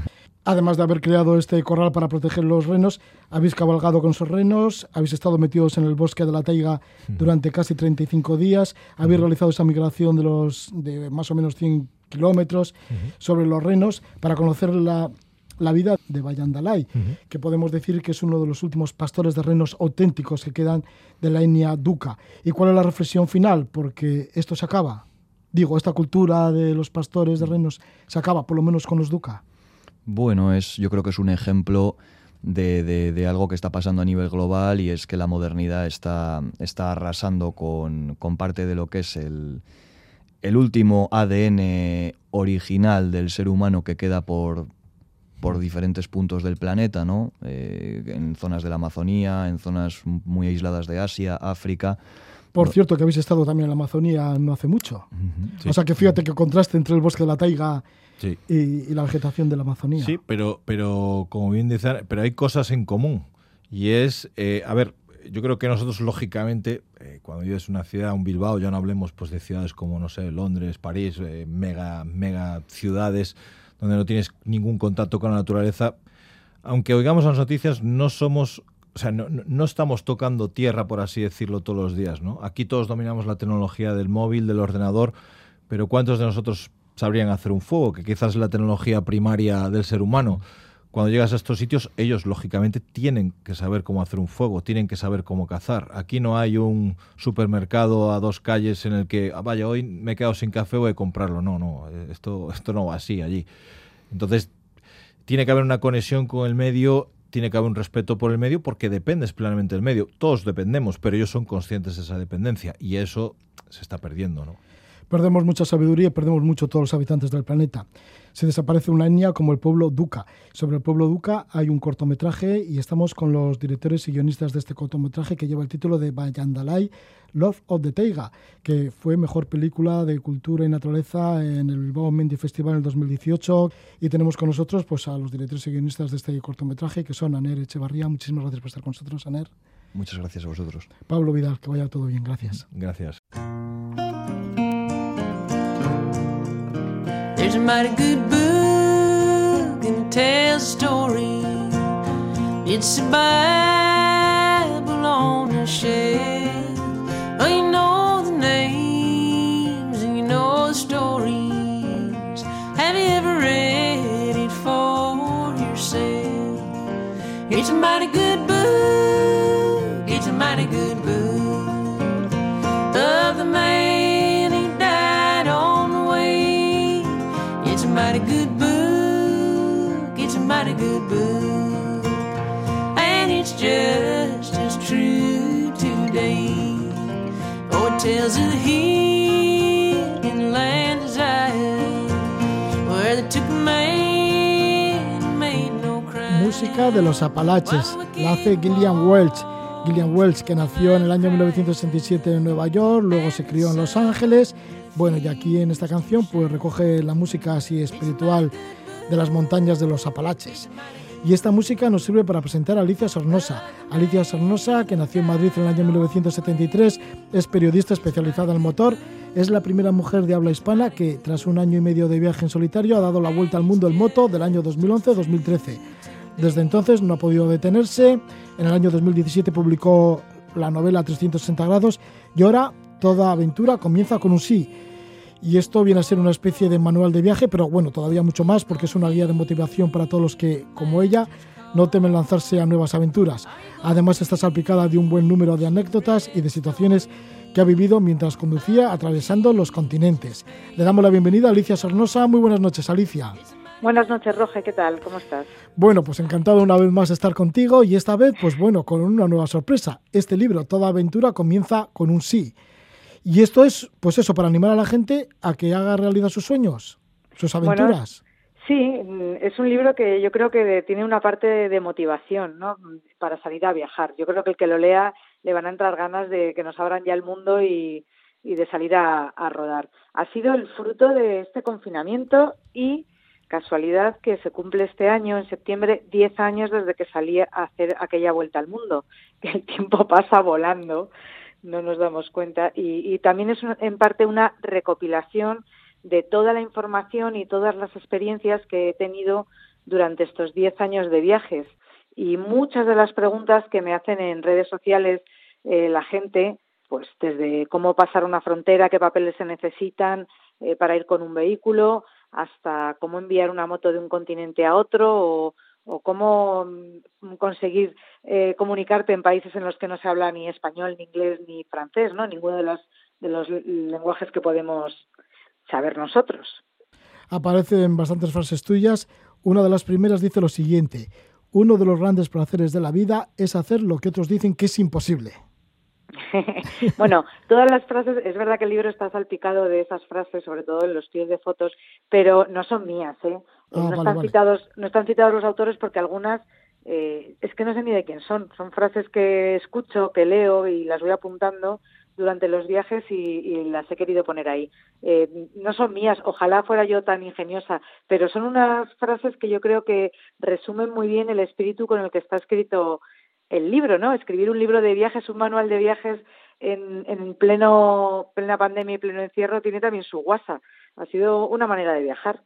B: Además de haber creado este corral para proteger los renos, habéis cabalgado con esos renos, habéis estado metidos en el bosque de la taiga durante casi 35 días, habéis realizado esa migración de, los, de más o menos 100 kilómetros sobre los renos para conocer la, la vida de Bayandalay, que podemos decir que es uno de los últimos pastores de reinos auténticos que quedan de la etnia duca. ¿Y cuál es la reflexión final? Porque esto se acaba. Digo, esta cultura de los pastores de reinos se acaba, por lo menos con los duca.
E: Bueno, es, yo creo que es un ejemplo de, algo que está pasando a nivel global y es que la modernidad está, está arrasando con, con parte de lo que es el, el último ADN original del ser humano que queda por, por diferentes puntos del planeta, ¿no? Eh, en zonas de la Amazonía, en zonas muy aisladas de Asia, África.
B: Por cierto, que habéis estado también en la Amazonía no hace mucho. O sea que fíjate que contraste entre el bosque de la taiga y, la vegetación de la Amazonía.
F: Sí, pero, pero como bien dice, pero hay cosas en común. Y es, eh, a ver, yo creo que nosotros, lógicamente, eh, cuando vives una ciudad, un Bilbao, ya no hablemos pues de ciudades como, no sé, Londres, París, mega, mega ciudades donde no tienes ningún contacto con la naturaleza, aunque oigamos las noticias, no somos, o sea, no, estamos tocando tierra, por así decirlo, todos los días, ¿no? Aquí todos dominamos la tecnología del móvil, del ordenador, pero ¿cuántos de nosotros sabrían hacer un fuego? Que quizás es la tecnología primaria del ser humano cuando llegas a estos sitios, ellos lógicamente tienen que saber cómo hacer un fuego, tienen que saber cómo cazar. Aquí no hay un supermercado a dos calles en el que, ah, vaya, hoy me he quedado sin café, voy a comprarlo. No, no, esto, esto no va así allí. Entonces, tiene que haber una conexión con el medio, tiene que haber un respeto por el medio, porque dependes plenamente del medio. Todos dependemos, pero ellos son conscientes de esa dependencia y eso se está perdiendo, ¿no?
B: Perdemos mucha sabiduría y perdemos mucho todos los habitantes del planeta se desaparece una etnia como el pueblo Duca. Sobre el pueblo Duca hay un cortometraje y estamos con los directores y guionistas de este cortometraje que lleva el título de Bayandalay, Love of the Taiga, que fue mejor película de cultura y naturaleza en el Bilbao Mendy Festival en el 2018. Y tenemos con nosotros pues, a los directores y guionistas de este cortometraje, que son Aner Echevarría. Muchísimas gracias por estar con nosotros, Aner.
E: Muchas gracias a vosotros.
B: Pablo Vidal, que vaya todo bien. Gracias.
F: Gracias.
G: There's a mighty good book and tells a story. It's a Bible on a shelf.
B: Los Apalaches. La hace Gillian Welch. Gillian Welch, que nació en el año 1967 en Nueva York, luego se crió en Los Ángeles bueno, y aquí en esta canción pues recoge la música así espiritual de las montañas de los Apalaches. Y esta música nos sirve para presentar a Alicia Sornosa. Alicia Sornosa, que nació en Madrid en el año 1973, es periodista especializada en motor, es la primera mujer de habla hispana que, tras un año y medio de viaje en solitario, ha dado la vuelta al mundo en moto del año 2011-2013. Desde entonces no ha podido detenerse. En el año 2017 publicó la novela 360 grados y ahora Toda aventura comienza con un sí. Y esto viene a ser una especie de manual de viaje, pero bueno, todavía mucho más porque es una guía de motivación para todos los que, como ella, no temen lanzarse a nuevas aventuras. Además está salpicada de un buen número de anécdotas y de situaciones que ha vivido mientras conducía atravesando los continentes. Le damos la bienvenida a Alicia Sornosa. Muy buenas noches, Alicia.
H: Buenas noches, Roge, ¿qué tal? ¿Cómo estás?
B: Bueno, pues encantado una vez más de estar contigo y esta vez, pues bueno, con una nueva sorpresa. Este libro, Toda aventura, comienza con un sí. Y esto es, pues eso, para animar a la gente a que haga realidad sus sueños, sus aventuras.
H: sí, es un libro que yo creo que tiene una parte de motivación, ¿no? Para salir a viajar. Yo creo que el que lo lea le van a entrar ganas de que nos abran ya el mundo y, y de salir a, a rodar. Ha sido el fruto de este confinamiento y casualidad que se cumple este año, en septiembre, 10 años desde que salí a hacer aquella vuelta al mundo, que el tiempo pasa volando no nos damos cuenta. Y, también es en parte una recopilación de toda la información y todas las experiencias que he tenido durante estos 10 años de viajes. Y muchas de las preguntas que me hacen en redes sociales eh, la gente, pues desde cómo pasar una frontera, qué papeles se necesitan eh, para ir con un vehículo, hasta cómo enviar una moto de un continente a otro o, cómo mm, conseguir eh, comunicarte en países en los que no se habla ni español, ni inglés, ni francés, ¿no? Ninguno de los, de los lenguajes que podemos saber nosotros.
B: Aparecen bastantes frases tuyas. Una de las primeras dice lo siguiente, uno de los grandes placeres de la vida es hacer lo que otros dicen que es imposible.
H: bueno, todas las frases, es verdad que el libro está salpicado de esas frases, sobre todo en los pies de fotos, pero no son mías, ¿eh?
B: Ah,
H: no,
B: vale,
H: están
B: vale.
H: citados, no están citados los autores porque algunas eh, es que no sé ni de quién son. Son frases que escucho, que leo y las voy apuntando durante los viajes y, y las he querido poner ahí. Eh, no son mías, ojalá fuera yo tan ingeniosa, pero son unas frases que yo creo que resumen muy bien el espíritu con el que está escrito el libro, ¿no? Escribir un libro de viajes, un manual de viajes en, en pleno plena pandemia y pleno encierro tiene también su guasa. Ha sido una manera de viajar.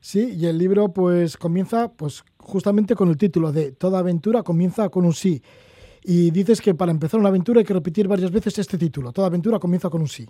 B: Sí, y el libro pues comienza pues justamente con el título de Toda aventura comienza con un sí. Y dices que para empezar una aventura hay que repetir varias veces este título. Toda aventura comienza con un sí.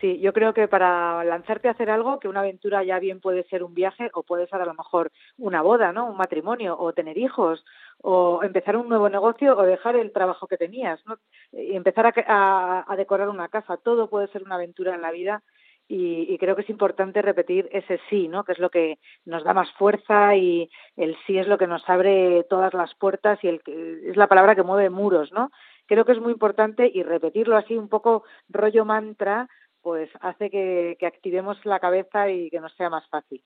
H: Sí, yo creo que para lanzarte a hacer algo, que una aventura ya bien puede ser un viaje o puede ser a lo mejor una boda, ¿no? Un matrimonio o tener hijos o empezar un nuevo negocio o dejar el trabajo que tenías, ¿no? Y empezar a, decorar una casa. Todo puede ser una aventura en la vida y, y, creo que es importante repetir ese sí, ¿no? Que es lo que nos da más fuerza y el sí es lo que nos abre todas las puertas y el es la palabra que mueve muros, ¿no? Creo que es muy importante y repetirlo así un poco rollo mantra pues hace que, que, activemos la cabeza y que nos sea más fácil.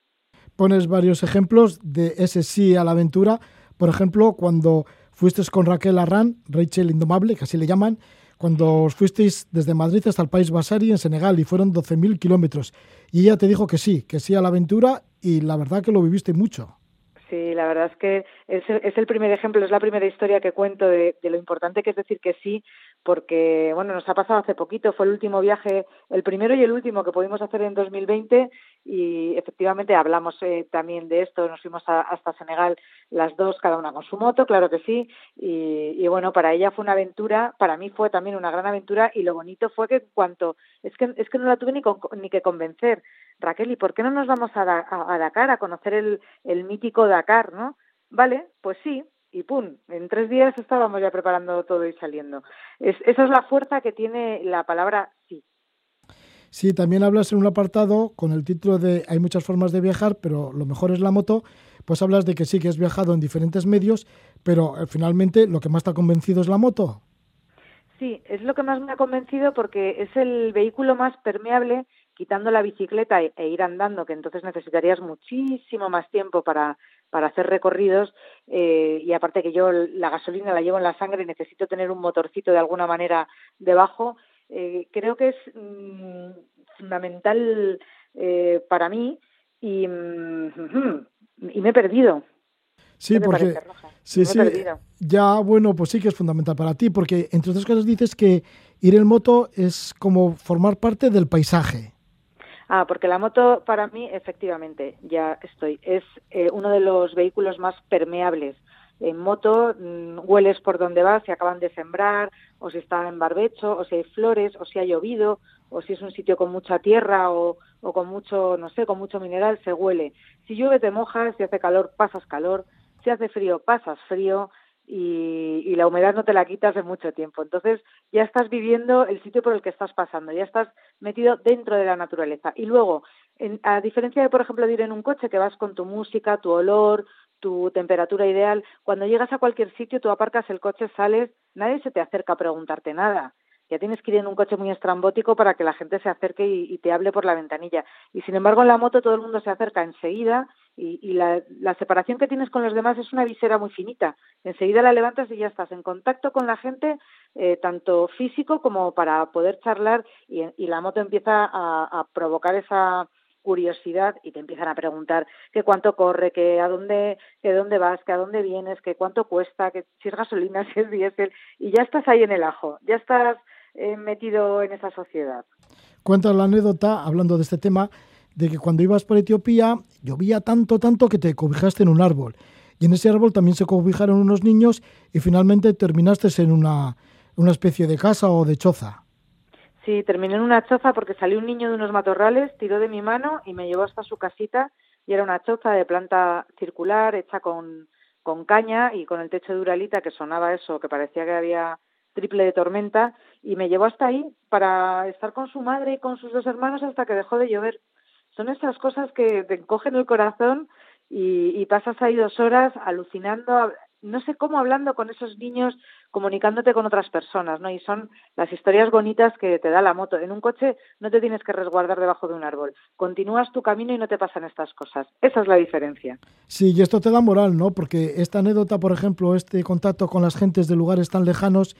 B: Pones varios ejemplos de ese sí a la aventura. Por ejemplo, cuando fuiste con Raquel Arran, Rachel Indomable, que así le llaman, cuando os fuisteis desde Madrid hasta el país Basari en Senegal y fueron 12.000 kilómetros. Y ella te dijo que sí, que sí a la aventura y la verdad que lo viviste mucho.
H: Sí, la verdad es que es el, primer ejemplo, es la primera historia que cuento de, de, lo importante que es decir que sí, porque bueno, nos ha pasado hace poquito, fue el último viaje, el primero y el último que pudimos hacer en 2020 y efectivamente hablamos eh, también de esto, nos fuimos a, hasta Senegal las dos, cada una con su moto, claro que sí, y, bueno, para ella fue una aventura, para mí fue también una gran aventura y lo bonito fue que cuanto, es que, es que no la tuve ni, con, ni que convencer, Raquel, ¿y por qué no nos vamos a, a, Dakar a conocer el, el mítico Dakar, no? Vale, pues sí, y pum, en tres días estábamos ya preparando todo y saliendo. Es, esa es la fuerza que tiene la palabra sí.
B: Sí, también hablas en un apartado con el título de Hay muchas formas de viajar, pero lo mejor es la moto. Pues hablas de que sí, que has viajado en diferentes medios, pero eh, finalmente lo que más te ha convencido es la moto.
H: Sí, es lo que más me ha convencido porque es el vehículo más permeable quitando la bicicleta e, e, ir andando, que entonces necesitarías muchísimo más tiempo para, para hacer recorridos eh, y aparte que yo la gasolina la llevo en la sangre y necesito tener un motorcito de alguna manera debajo, eh, creo que es mmm, fundamental eh, para mí y, mmm, y me he perdido.
B: Sí, porque sí, sí, ya bueno, pues sí que es fundamental para ti, porque entre otras cosas dices que ir en moto es como formar parte del paisaje.
H: Ah, porque la moto para mí, efectivamente, ya estoy, es eh, uno de los vehículos más permeables. En moto mmm, hueles por donde vas, si acaban de sembrar, o si está en barbecho, o si hay flores, o si ha llovido, o si es un sitio con mucha tierra o, con mucho, no sé, con mucho mineral, se huele. Si llueve te mojas, si hace calor pasas calor, si hace frío pasas frío, y, la humedad no te la quitas de mucho tiempo. Entonces ya estás viviendo el sitio por el que estás pasando, ya estás metido dentro de la naturaleza. Y luego, en, a diferencia de, por ejemplo, de ir en un coche que vas con tu música, tu olor, tu temperatura ideal, cuando llegas a cualquier sitio, tú aparcas el coche, sales, nadie se te acerca a preguntarte nada. Ya tienes que ir en un coche muy estrambótico para que la gente se acerque y, te hable por la ventanilla. Y sin embargo, en la moto todo el mundo se acerca enseguida y, la, la, separación que tienes con los demás es una visera muy finita. Enseguida la levantas y ya estás en contacto con la gente, eh, tanto físico como para poder charlar y, la moto empieza a, provocar esa curiosidad y te empiezan a preguntar que cuánto corre, que a dónde, que dónde vas, que a dónde vienes, que cuánto cuesta, que si es gasolina, si es diésel, y ya estás ahí en el ajo, ya estás eh, metido en esa sociedad.
B: Cuentas la anécdota, hablando de este tema, de que cuando ibas por Etiopía llovía tanto, tanto que te cobijaste en un árbol. Y en ese árbol también se cobijaron unos niños y finalmente terminaste en una, una especie de casa o de choza.
H: Sí, terminé en una choza porque salió un niño de unos matorrales, tiró de mi mano y me llevó hasta su casita y era una choza de planta circular hecha con, con caña y con el techo de uralita que sonaba eso, que parecía que había triple de tormenta y me llevó hasta ahí para estar con su madre y con sus dos hermanos hasta que dejó de llover. Son esas cosas que te encogen el corazón y, y pasas ahí dos horas alucinando, no sé cómo hablando con esos niños, comunicándote con otras personas, ¿no? Y son las historias bonitas que te da la moto. En un coche no te tienes que resguardar debajo de un árbol. Continúas tu camino y no te pasan estas cosas. Esa es la diferencia.
B: Sí, y esto te da moral, ¿no? Porque esta anécdota, por ejemplo, este contacto con las gentes de lugares tan lejanos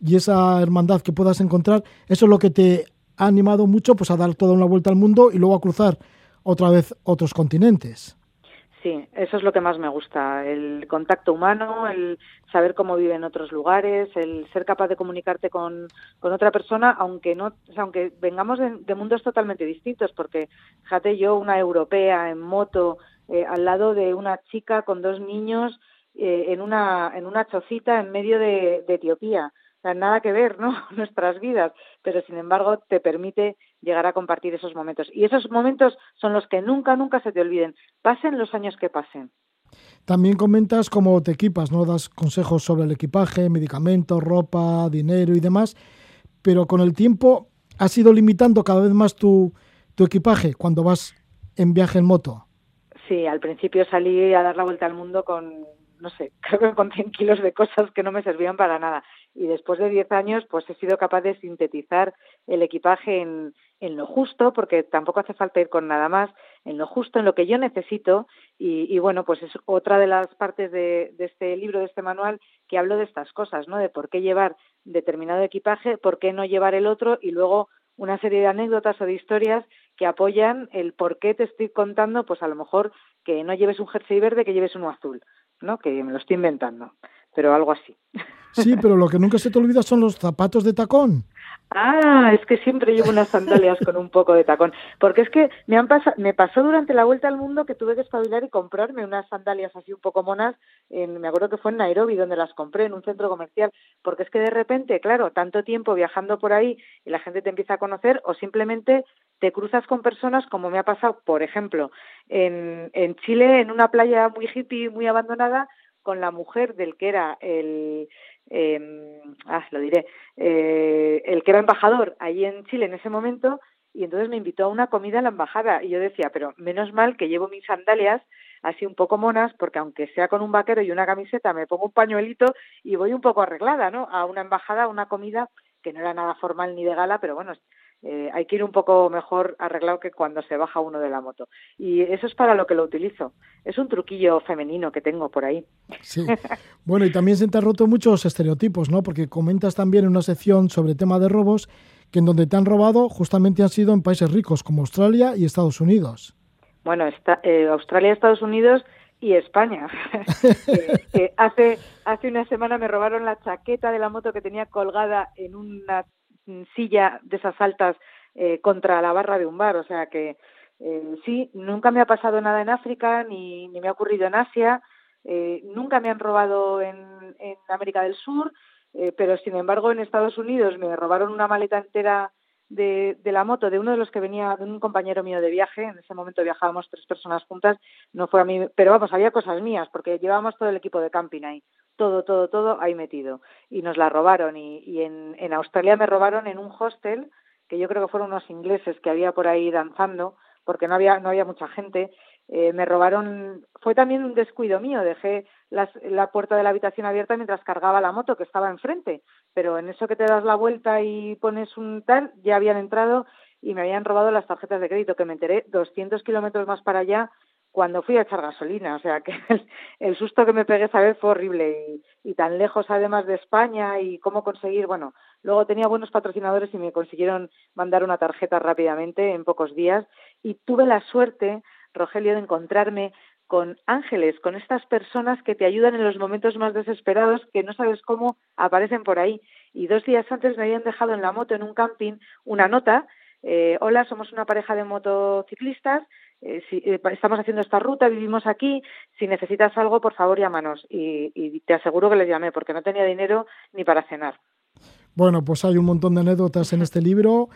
B: y esa hermandad que puedas encontrar, eso es lo que te ha animado mucho pues a dar toda una vuelta al mundo y luego a cruzar otra vez otros continentes.
H: Sí, eso es lo que más me gusta, el contacto humano, el saber cómo vive en otros lugares, el ser capaz de comunicarte con, otra persona, aunque no, aunque vengamos de, mundos totalmente distintos, porque fíjate yo, una europea en moto, eh, al lado de una chica con dos niños eh, en una en una chocita en medio de Etiopía. O sea, nada que ver, ¿no? Nuestras vidas, pero sin embargo te permite llegar a compartir esos momentos. Y esos momentos son los que nunca, nunca se te olviden, pasen los años que pasen.
B: También comentas cómo te equipas, ¿no? Das consejos sobre el equipaje, medicamentos, ropa, dinero y demás, pero con el tiempo has ido limitando cada vez más tu, tu equipaje cuando vas en viaje en moto.
H: Sí, al principio salí a dar la vuelta al mundo con, no sé, creo que con 100 kilos de cosas que no me servían para nada. Y después de 10 años, pues he sido capaz de sintetizar el equipaje en, en lo justo, porque tampoco hace falta ir con nada más, en lo justo, en lo que yo necesito. Y, bueno, pues es otra de las partes de, de, este libro, de este manual, que hablo de estas cosas, ¿no? De por qué llevar determinado equipaje, por qué no llevar el otro y luego una serie de anécdotas o de historias que apoyan el por qué te estoy contando, pues a lo mejor que no lleves un jersey verde, que lleves uno azul, ¿no? Que me lo estoy inventando, pero algo así.
B: Sí, pero lo que nunca se te olvida son los zapatos de tacón.
H: Ah, es que siempre llevo unas sandalias con un poco de tacón, porque es que me han pasado, me pasó durante la vuelta al mundo que tuve que espabilar y comprarme unas sandalias así un poco monas, en, me acuerdo que fue en Nairobi donde las compré en un centro comercial, porque es que de repente, claro, tanto tiempo viajando por ahí y la gente te empieza a conocer o simplemente te cruzas con personas como me ha pasado, por ejemplo, en, en Chile en una playa muy hippie, muy abandonada, con la mujer del que era el eh, ah, lo diré, eh, el que era embajador allí en Chile en ese momento, y entonces me invitó a una comida en la embajada, y yo decía, pero menos mal que llevo mis sandalias así un poco monas, porque aunque sea con un vaquero y una camiseta, me pongo un pañuelito y voy un poco arreglada, ¿no? A una embajada, a una comida que no era nada formal ni de gala, pero bueno, eh, hay que ir un poco mejor arreglado que cuando se baja uno de la moto. Y eso es para lo que lo utilizo. Es un truquillo femenino que tengo por ahí.
B: Sí. Bueno, y también se te han roto muchos estereotipos, ¿no? Porque comentas también en una sección sobre tema de robos que en donde te han robado justamente han sido en países ricos como Australia y Estados Unidos.
H: Bueno, eh, Australia, Estados Unidos y España. eh, eh, hace, hace una semana me robaron la chaqueta de la moto que tenía colgada en una silla de esas altas eh, contra la barra de un bar. O sea que eh, sí, nunca me ha pasado nada en África ni, ni me ha ocurrido en Asia. Eh, nunca me han robado en, en América del Sur, eh, pero sin embargo en Estados Unidos me robaron una maleta entera de, de, la moto de uno de los que venía, de un compañero mío de viaje, en ese momento viajábamos tres personas juntas, no fue a mí, pero vamos, había cosas mías, porque llevábamos todo el equipo de camping ahí, todo, todo, todo ahí metido, y nos la robaron, y, y en, en Australia me robaron en un hostel, que yo creo que fueron unos ingleses que había por ahí danzando, porque no había, no había mucha gente, eh, me robaron, fue también un descuido mío, dejé las, la puerta de la habitación abierta mientras cargaba la moto que estaba enfrente, pero en eso que te das la vuelta y pones un tal, ya habían entrado y me habían robado las tarjetas de crédito, que me enteré 200 kilómetros más para allá cuando fui a echar gasolina, o sea que el, el susto que me pegué esa vez fue horrible y, y tan lejos además de España y cómo conseguir, bueno, luego tenía buenos patrocinadores y me consiguieron mandar una tarjeta rápidamente en pocos días y tuve la suerte Rogelio, de encontrarme con ángeles, con estas personas que te ayudan en los momentos más desesperados, que no sabes cómo aparecen por ahí. Y dos días antes me habían dejado en la moto, en un camping, una nota. Eh, Hola, somos una pareja de motociclistas. Eh, si, eh, estamos haciendo esta ruta, vivimos aquí. Si necesitas algo, por favor, llámanos. Y, y te aseguro que les llamé, porque no tenía dinero ni para cenar.
B: Bueno, pues hay un montón de anécdotas en este libro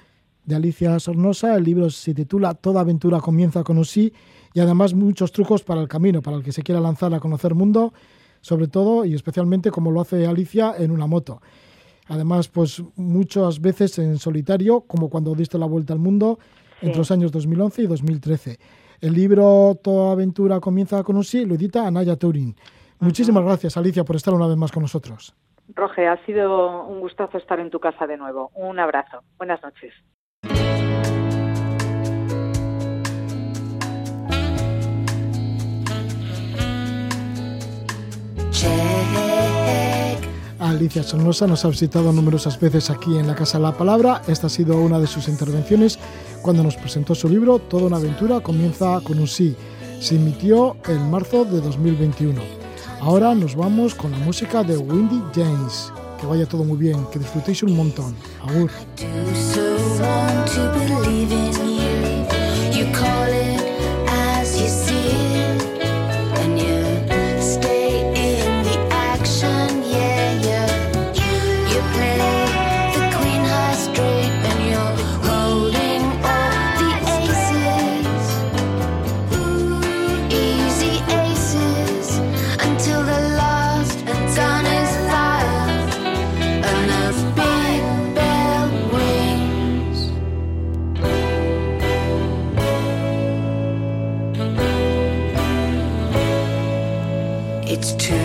B: de Alicia Sornosa. El libro se titula Toda aventura comienza con un sí y además muchos trucos para el camino, para el que se quiera lanzar a conocer mundo, sobre todo y especialmente como lo hace Alicia en una moto. Además, pues muchas veces en solitario, como cuando diste la vuelta al mundo entre los años 2011 y 2013. El libro Toda aventura comienza con un sí lo edita Anaya Turing. Muchísimas gracias, Alicia, por estar una vez más con nosotros.
H: Roge, ha sido un gustazo estar en tu casa de nuevo. Un abrazo. Buenas noches.
B: Alicia Sonosa nos ha visitado numerosas veces aquí en la Casa de la Palabra. Esta ha sido una de sus intervenciones cuando nos presentó su libro Toda una aventura comienza con un sí. Se emitió en marzo de 2021. Ahora nos vamos con la música de Windy James. Que vaya todo muy bien, que disfrutéis un montón. Agur.
I: It's too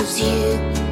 I: chose you.